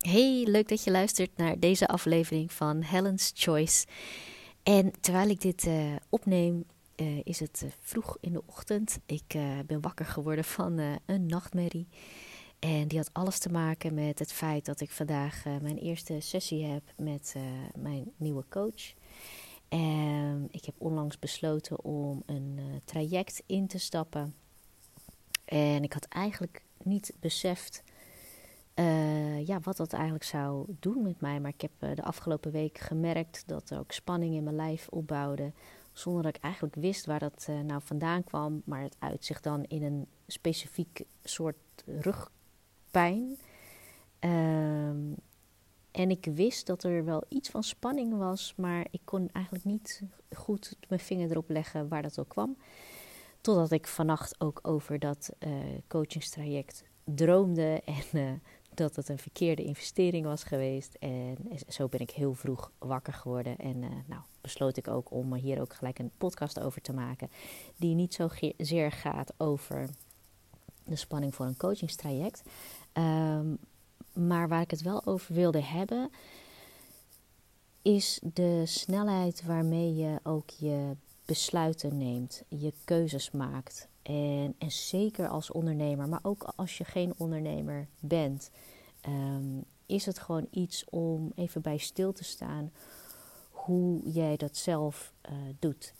Hey, leuk dat je luistert naar deze aflevering van Helen's Choice. En terwijl ik dit uh, opneem, uh, is het uh, vroeg in de ochtend. Ik ben wakker geworden van een nachtmerrie. En die had alles te maken met het feit dat ik vandaag mijn eerste sessie heb met mijn nieuwe coach. En ik heb onlangs besloten om een traject in te stappen. En ik had eigenlijk niet beseft uh, ja, wat dat eigenlijk zou doen met mij. Maar ik heb uh, de afgelopen week gemerkt dat er ook spanning in mijn lijf opbouwde. Zonder dat ik eigenlijk wist waar dat uh, nou vandaan kwam. Maar het uitzicht dan in een specifiek soort rugpijn. Ehm, en ik wist dat er wel iets van spanning was. Maar ik kon eigenlijk niet goed mijn vinger erop leggen waar dat ook kwam. Totdat ik vannacht ook over dat coachingstraject droomde. En dat het een verkeerde investering was geweest. En zo ben ik heel vroeg wakker geworden. En uh, nou, besloot ik ook om hier ook gelijk een podcast over te maken. Die niet zo zeer gaat over de spanning voor een coachingstraject. Um, maar waar ik het wel over wilde hebben, is de snelheid waarmee je ook je besluiten neemt, je keuzes maakt. En, en zeker als ondernemer, maar ook als je geen ondernemer bent, ehm, is het gewoon iets om even bij stil te staan hoe jij dat zelf uh, doet.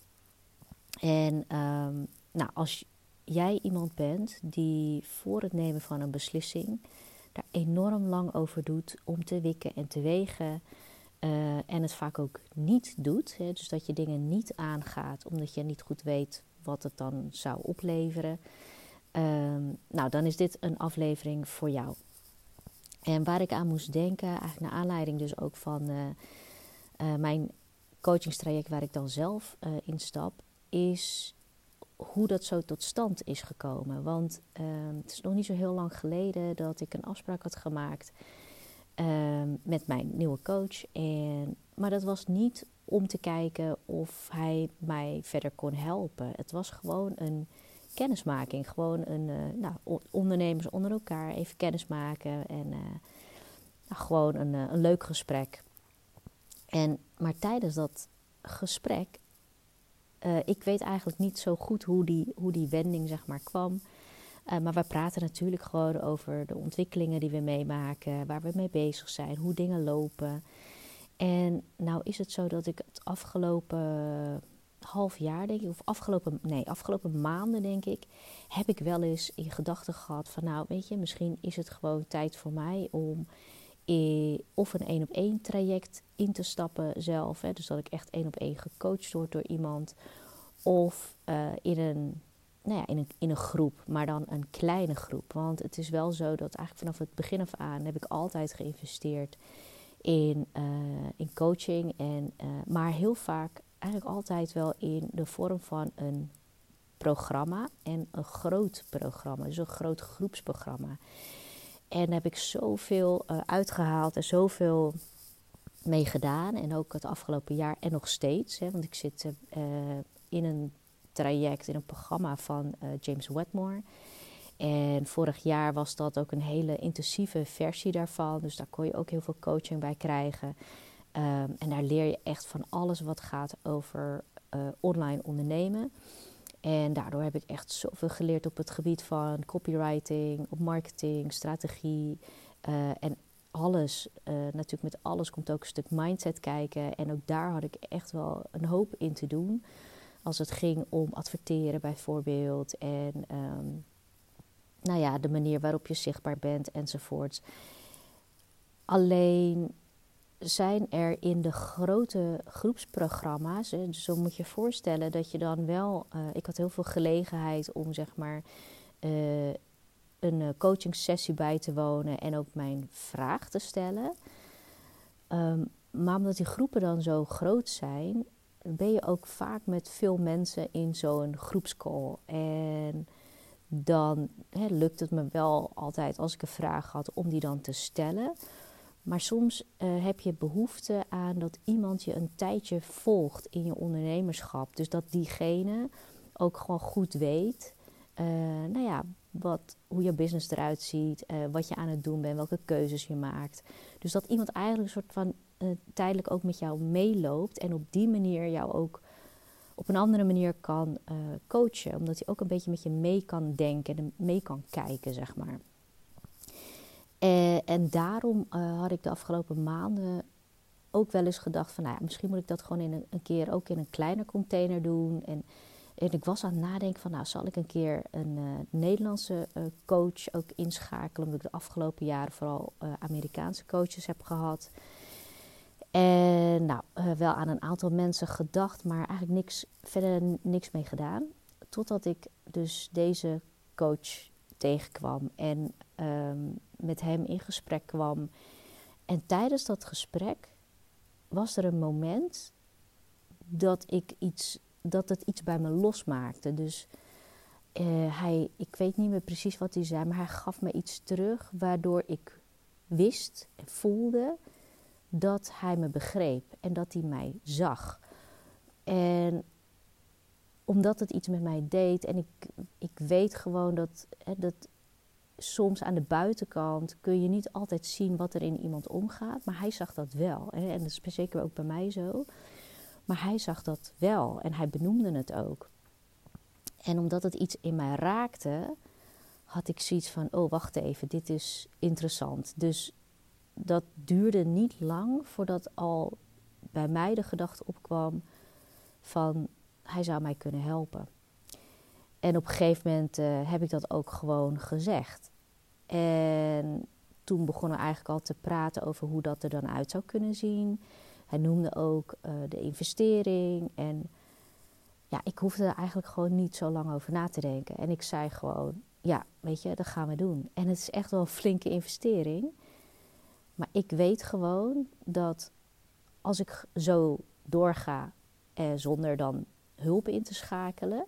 En ehm, nou, als jij iemand bent die voor het nemen van een beslissing daar enorm lang over doet om te wikken en te wegen. Uh, en het vaak ook niet doet. Hè, dus dat je dingen niet aangaat omdat je niet goed weet wat het dan zou opleveren. Um, nou, dan is dit een aflevering voor jou. En waar ik aan moest denken, eigenlijk naar aanleiding dus ook van uh, uh, mijn coachingstraject waar ik dan zelf uh, instap, is hoe dat zo tot stand is gekomen. Want ehm, het is nog niet zo heel lang geleden dat ik een afspraak had gemaakt ehm, met mijn nieuwe coach. En, maar dat was niet om te kijken of hij mij verder kon helpen. Het was gewoon een kennismaking. Gewoon een uh, nou, ondernemers onder elkaar even kennismaken. En nou, gewoon een, uh, een leuk gesprek. En, maar tijdens dat gesprek, ik weet eigenlijk niet zo goed hoe die, hoe die wending zeg maar kwam. maar we praten natuurlijk gewoon over de ontwikkelingen die we meemaken, waar we mee bezig zijn, hoe dingen lopen. En nou is het zo dat ik het afgelopen half jaar, denk ik, of afgelopen, nee, afgelopen maanden, denk ik, heb ik wel eens in gedachten gehad van, nou, weet je, misschien is het gewoon tijd voor mij om of een één op één traject in te stappen zelf, hè, dus dat ik echt één op één gecoacht word door iemand, of uh, in een nou ja, in een, in een groep, maar dan een kleine groep. Want het is wel zo dat eigenlijk vanaf het begin af aan heb ik altijd geïnvesteerd in, uh, in coaching. En, uh, maar heel vaak eigenlijk altijd wel in de vorm van een programma en een groot programma, dus een groot groepsprogramma. En daar heb ik zoveel uh, uitgehaald en zoveel mee gedaan. En ook het afgelopen jaar en nog steeds. Hè, want ik zit uh, in een traject, in een programma van uh, James Wetmore. En vorig jaar was dat ook een hele intensieve versie daarvan. Dus daar kon je ook heel veel coaching bij krijgen. Um, en daar leer je echt van alles wat gaat over uh, online ondernemen. En daardoor heb ik echt zoveel geleerd op het gebied van copywriting, op marketing, strategie uh, en alles. Uh, natuurlijk met alles komt ook een stuk mindset kijken. En ook daar had ik echt wel een hoop in te doen. Als het ging om adverteren bijvoorbeeld. En um, nou ja, de manier waarop je zichtbaar bent enzovoorts. Alleen zijn er in de grote groepsprogramma's. Dus zo moet je voorstellen dat je dan wel. Uh, ik had heel veel gelegenheid om zeg maar. Uh, een uh, coachingsessie bij te wonen en ook mijn vraag te stellen. Um, maar omdat die groepen dan zo groot zijn, ben je ook vaak met veel mensen in zo'n groepscall. En dan lukt het me wel altijd als ik een vraag had om die dan te stellen. Maar soms uh, heb je behoefte aan dat iemand je een tijdje volgt in je ondernemerschap. Dus dat diegene ook gewoon goed weet, uh, nou ja, wat, hoe je business eruit ziet, uh, wat je aan het doen bent, welke keuzes je maakt. Dus dat iemand eigenlijk een soort van tijdelijk ook met jou meeloopt en op die manier jou ook op een andere manier kan coachen. Omdat hij ook een beetje met je mee kan denken en mee kan kijken, zeg maar. En, en daarom had ik de afgelopen maanden ook wel eens gedacht van, nou ja, misschien moet ik dat gewoon in een, keer ook in een kleiner container doen. En en ik was aan het nadenken van, nou, zal ik een keer een uh, Nederlandse coach ook inschakelen, omdat ik de afgelopen jaren vooral Amerikaanse coaches heb gehad. En nou, wel aan een aantal mensen gedacht, maar eigenlijk niks, verder niks mee gedaan. Totdat ik dus deze coach tegenkwam en um, met hem in gesprek kwam. En tijdens dat gesprek was er een moment dat ik iets dat het iets bij me losmaakte. Dus uh, hij, ik weet niet meer precies wat hij zei, maar hij gaf me iets terug waardoor ik wist en voelde dat hij me begreep en dat hij mij zag. En omdat het iets met mij deed en ik, ik weet gewoon dat, hè, dat soms aan de buitenkant kun je niet altijd zien wat er in iemand omgaat, maar hij zag dat wel. En dat is zeker ook bij mij zo. Maar hij zag dat wel en hij benoemde het ook. En omdat het iets in mij raakte, had ik zoiets van: oh, wacht even, dit is interessant. Dus dat duurde niet lang voordat al bij mij de gedachte opkwam van hij zou mij kunnen helpen. En op een gegeven moment uh, heb ik dat ook gewoon gezegd. En toen begonnen we eigenlijk al te praten over hoe dat er dan uit zou kunnen zien. Hij noemde ook uh, de investering. En ja, ik hoefde er eigenlijk gewoon niet zo lang over na te denken. En ik zei gewoon, ja, weet je, dat gaan we doen. En het is echt wel een flinke investering. Maar ik weet gewoon dat als ik zo doorga eh, zonder dan hulp in te schakelen.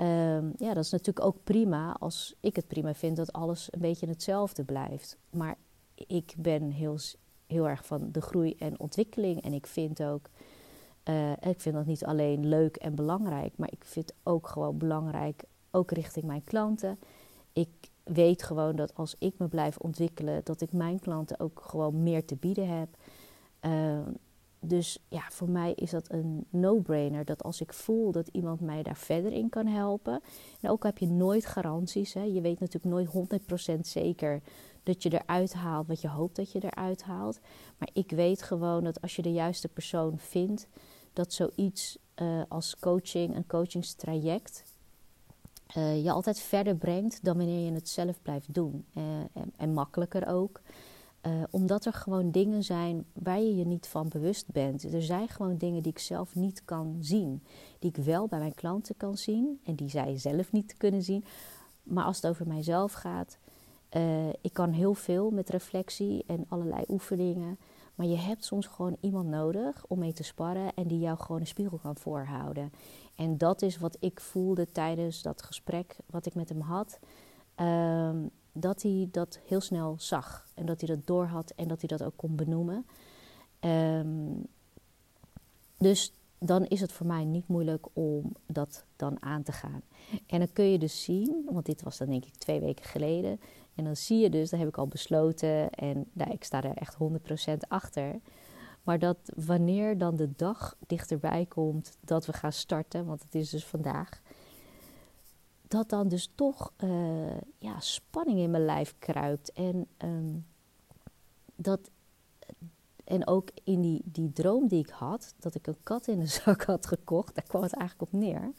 Um, ja, dat is natuurlijk ook prima als ik het prima vind dat alles een beetje hetzelfde blijft. Maar ik ben heel heel erg van de groei en ontwikkeling. En ik vind ook, uh, ik vind dat niet alleen leuk en belangrijk, maar ik vind ook gewoon belangrijk, ook richting mijn klanten. Ik weet gewoon dat als ik me blijf ontwikkelen, dat ik mijn klanten ook gewoon meer te bieden heb. Uh, dus ja, voor mij is dat een no-brainer. Dat als ik voel dat iemand mij daar verder in kan helpen. En ook heb je nooit garanties. Hè. Je weet natuurlijk nooit 100% zeker dat je eruit haalt wat je hoopt dat je eruit haalt. Maar ik weet gewoon dat als je de juiste persoon vindt, dat zoiets uh, als coaching, een coachingstraject, uh, je altijd verder brengt dan wanneer je het zelf blijft doen. Uh, en, en, makkelijker ook. Omdat er gewoon dingen zijn waar je je niet van bewust bent. Er zijn gewoon dingen die ik zelf niet kan zien. Die ik wel bij mijn klanten kan zien en die zij zelf niet kunnen zien. Maar als het over mijzelf gaat, uh, ik kan heel veel met reflectie en allerlei oefeningen. Maar je hebt soms gewoon iemand nodig om mee te sparren en die jou gewoon een spiegel kan voorhouden. En dat is wat ik voelde tijdens dat gesprek wat ik met hem had. Um, dat hij dat heel snel zag en dat hij dat doorhad en dat hij dat ook kon benoemen. Um, dus dan is het voor mij niet moeilijk om dat dan aan te gaan. En dan kun je dus zien, want dit was dan denk ik twee weken geleden. En dan zie je dus, dat heb ik al besloten en nou, ik sta er echt 100% achter. Maar dat wanneer dan de dag dichterbij komt dat we gaan starten, want het is dus vandaag. Dat dan dus toch uh, ja, spanning in mijn lijf kruipt. En, um, dat, en ook in die, die droom die ik had, dat ik een kat in de zak had gekocht, daar kwam het eigenlijk op neer.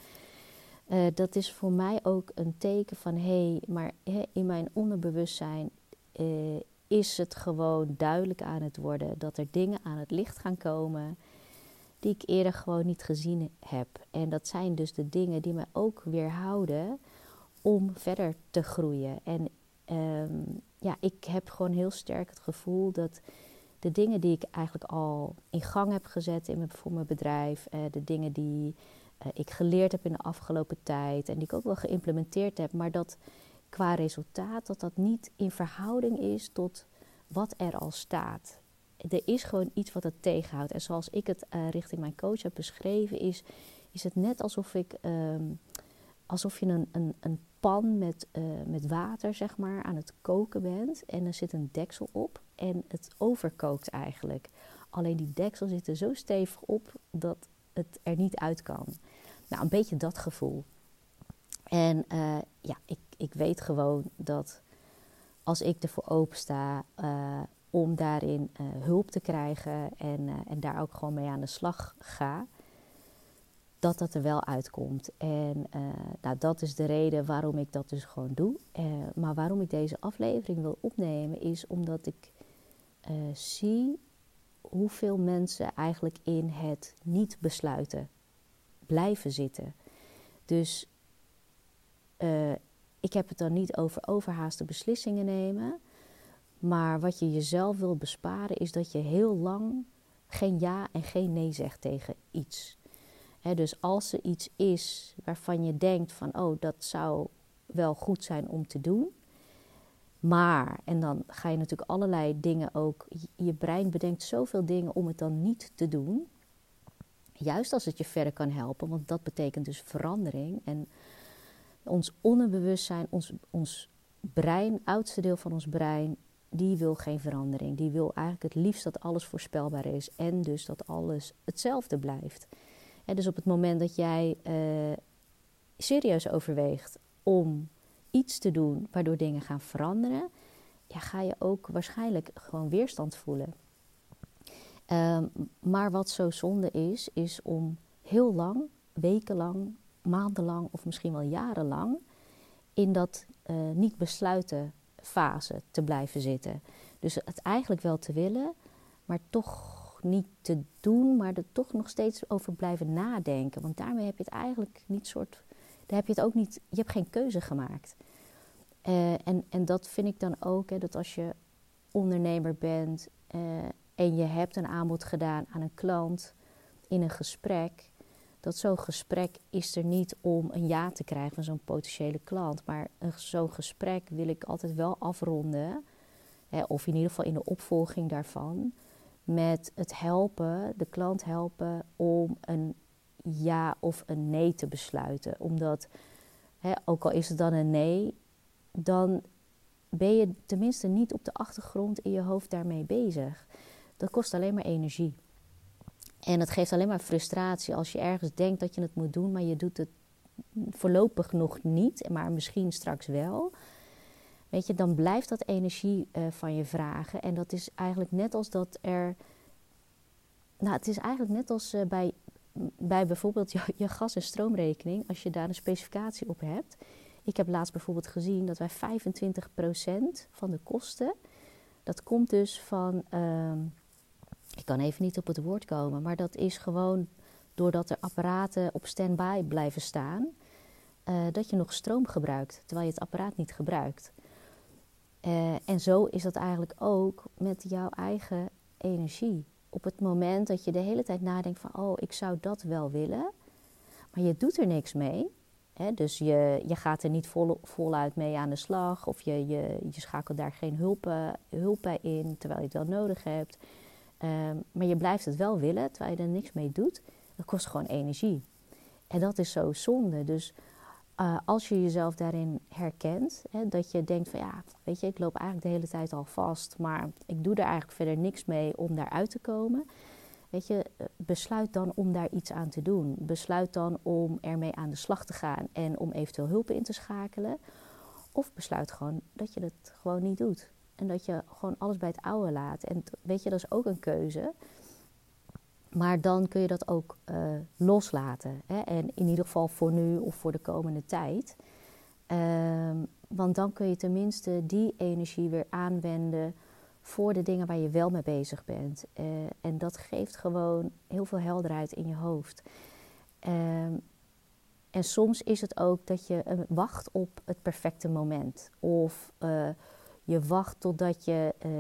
Uh, dat is voor mij ook een teken van hé, hey, maar in mijn onderbewustzijn uh, is het gewoon duidelijk aan het worden dat er dingen aan het licht gaan komen die ik eerder gewoon niet gezien heb. En dat zijn dus de dingen die mij ook weerhouden om verder te groeien. En um, ja, ik heb gewoon heel sterk het gevoel dat de dingen die ik eigenlijk al in gang heb gezet in mijn, voor mijn bedrijf, uh, de dingen die uh, ik geleerd heb in de afgelopen tijd en die ik ook wel geïmplementeerd heb, maar dat qua resultaat dat dat niet in verhouding is tot wat er al staat. Er is gewoon iets wat het tegenhoudt. En zoals ik het uh, richting mijn coach heb beschreven, is, is het net alsof ik um, alsof je een, een, een pan met, uh, met water zeg maar, aan het koken bent. En er zit een deksel op en het overkookt eigenlijk. Alleen die deksel zit er zo stevig op dat het er niet uit kan. Nou, een beetje dat gevoel. En uh, ja, ik, ik weet gewoon dat als ik ervoor open sta om daarin uh, hulp te krijgen en, en daar ook gewoon mee aan de slag ga, dat dat er wel uitkomt. En nou, dat is de reden waarom ik dat dus gewoon doe. maar waarom ik deze aflevering wil opnemen is omdat ik zie hoeveel mensen eigenlijk in het niet besluiten blijven zitten. Dus ik heb het dan niet over overhaaste beslissingen nemen. Maar wat je jezelf wil besparen is dat je heel lang geen ja en geen nee zegt tegen iets. dus als er iets is waarvan je denkt van oh dat zou wel goed zijn om te doen. Maar, en dan ga je natuurlijk allerlei dingen ook. Je brein bedenkt zoveel dingen om het dan niet te doen. Juist als het je verder kan helpen, want dat betekent dus verandering. En ons onderbewustzijn, ons, ons brein, oudste deel van ons brein, die wil geen verandering. Die wil eigenlijk het liefst dat alles voorspelbaar is en dus dat alles hetzelfde blijft. Dus op het moment dat jij uh, serieus overweegt om iets te doen waardoor dingen gaan veranderen, ja, ga je ook waarschijnlijk gewoon weerstand voelen. Ehm, maar wat zo zonde is, is om heel lang, wekenlang, maandenlang of misschien wel jarenlang in dat uh, niet besluiten fase te blijven zitten. Dus het eigenlijk wel te willen, maar toch niet te doen, maar er toch nog steeds over blijven nadenken. Want daarmee heb je het eigenlijk niet soort. Daar heb je het ook niet. Je hebt geen keuze gemaakt. Uh, en, en dat vind ik dan ook, hè, dat als je ondernemer bent uh, en je hebt een aanbod gedaan aan een klant in een gesprek, dat zo'n gesprek is er niet om een ja te krijgen van zo'n potentiële klant. Maar zo'n gesprek wil ik altijd wel afronden, hè, of in ieder geval in de opvolging daarvan, met het helpen, de klant helpen om een ja of een nee te besluiten. Omdat, hè, ook al is het dan een nee, dan ben je tenminste niet op de achtergrond in je hoofd daarmee bezig. Dat kost alleen maar energie. En het geeft alleen maar frustratie als je ergens denkt dat je het moet doen, maar je doet het voorlopig nog niet, maar misschien straks wel. Weet je, dan blijft dat energie uh, van je vragen. En dat is eigenlijk net als dat er. Nou, het is eigenlijk net als uh, bij, bij bijvoorbeeld je, je gas- en stroomrekening, als je daar een specificatie op hebt. Ik heb laatst bijvoorbeeld gezien dat wij 25% van de kosten, dat komt dus van. Uh, ik kan even niet op het woord komen, maar dat is gewoon doordat er apparaten op standby blijven staan, uh, dat je nog stroom gebruikt terwijl je het apparaat niet gebruikt. Uh, en zo is dat eigenlijk ook met jouw eigen energie. Op het moment dat je de hele tijd nadenkt van, oh, ik zou dat wel willen, maar je doet er niks mee. Hè? Dus je, je gaat er niet vol, voluit mee aan de slag of je, je, je schakelt daar geen hulp, hulp bij in terwijl je het wel nodig hebt. Ehm, maar je blijft het wel willen, terwijl je er niks mee doet. Dat kost gewoon energie. En dat is zo zonde. Dus uh, als je jezelf daarin herkent, hè, dat je denkt van ja, weet je, ik loop eigenlijk de hele tijd al vast, maar ik doe er eigenlijk verder niks mee om daaruit te komen. Weet je, eh, besluit dan om daar iets aan te doen. Besluit dan om ermee aan de slag te gaan en om eventueel hulp in te schakelen. Of besluit gewoon dat je het gewoon niet doet. En dat je gewoon alles bij het oude laat. En weet je, dat is ook een keuze. Maar dan kun je dat ook uh, loslaten. Hè? En in ieder geval voor nu of voor de komende tijd. Um, want dan kun je tenminste die energie weer aanwenden voor de dingen waar je wel mee bezig bent. Uh, en dat geeft gewoon heel veel helderheid in je hoofd. Um, en soms is het ook dat je uh, wacht op het perfecte moment. Of je wacht totdat je uh,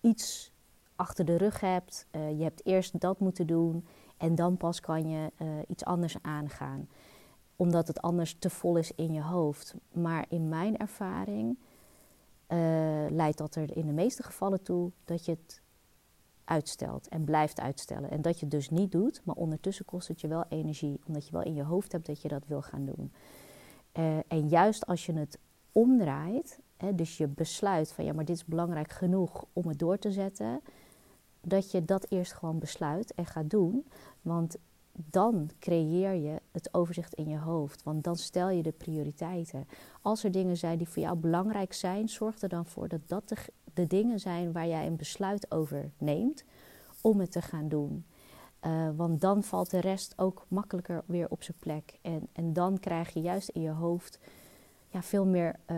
iets achter de rug hebt. Uh, je hebt eerst dat moeten doen en dan pas kan je uh, iets anders aangaan. Omdat het anders te vol is in je hoofd. Maar in mijn ervaring leidt dat er in de meeste gevallen toe dat je het uitstelt en blijft uitstellen. En dat je het dus niet doet, maar ondertussen kost het je wel energie, omdat je wel in je hoofd hebt dat je dat wil gaan doen. En juist als je het omdraait, dus je besluit van ja, maar dit is belangrijk genoeg om het door te zetten, dat je dat eerst gewoon besluit en gaat doen. Want dan creëer je het overzicht in je hoofd. Want dan stel je de prioriteiten. Als er dingen zijn die voor jou belangrijk zijn, zorg er dan voor dat dat de, dingen zijn waar jij een besluit over neemt om het te gaan doen. Uh, want dan valt de rest ook makkelijker weer op zijn plek. En, en dan krijg je juist in je hoofd ja, veel meer uh,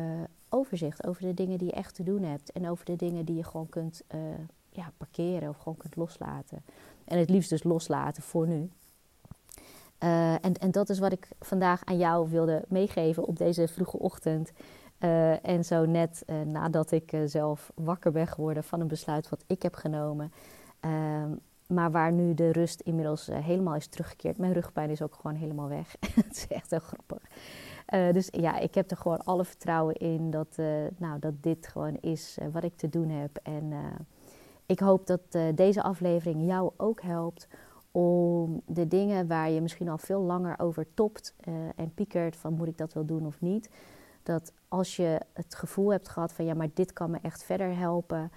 overzicht over de dingen die je echt te doen hebt. En over de dingen die je gewoon kunt uh, ja, parkeren of gewoon kunt loslaten. En het liefst dus loslaten voor nu. Uh, en, en dat is wat ik vandaag aan jou wilde meegeven op deze vroege ochtend. Uh, en zo net nadat ik zelf wakker ben geworden van een besluit wat ik heb genomen. Ehm, maar waar nu de rust inmiddels helemaal is teruggekeerd. Mijn rugpijn is ook gewoon helemaal weg. Het is echt heel grappig. Dus ja, ik heb er gewoon alle vertrouwen in dat, nou, dat dit gewoon is wat ik te doen heb. En ik hoop dat deze aflevering jou ook helpt om de dingen waar je misschien al veel langer over topt en piekert van moet ik dat wel doen of niet. Dat als je het gevoel hebt gehad van ja, maar dit kan me echt verder helpen,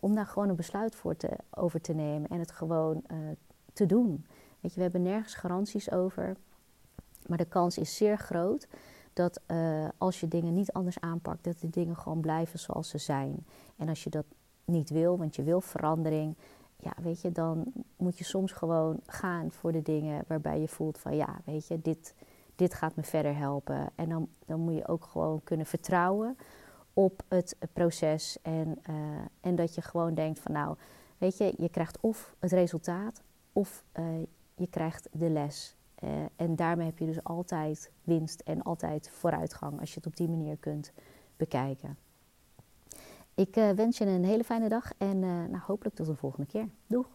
om daar gewoon een besluit voor te, over te nemen en het gewoon te doen. Weet je, we hebben nergens garanties over, maar de kans is zeer groot dat als je dingen niet anders aanpakt, dat de dingen gewoon blijven zoals ze zijn. En als je dat niet wil, want je wil verandering, ja, weet je, dan moet je soms gewoon gaan voor de dingen waarbij je voelt van ja, weet je, dit, dit gaat me verder helpen. En dan, dan moet je ook gewoon kunnen vertrouwen op het proces. En, uh, en dat je gewoon denkt van nou, weet je, je krijgt of het resultaat of uh, je krijgt de les. Uh, en daarmee heb je dus altijd winst en altijd vooruitgang als je het op die manier kunt bekijken. Ik uh, wens je een hele fijne dag en uh, nou, hopelijk tot de volgende keer. Doeg!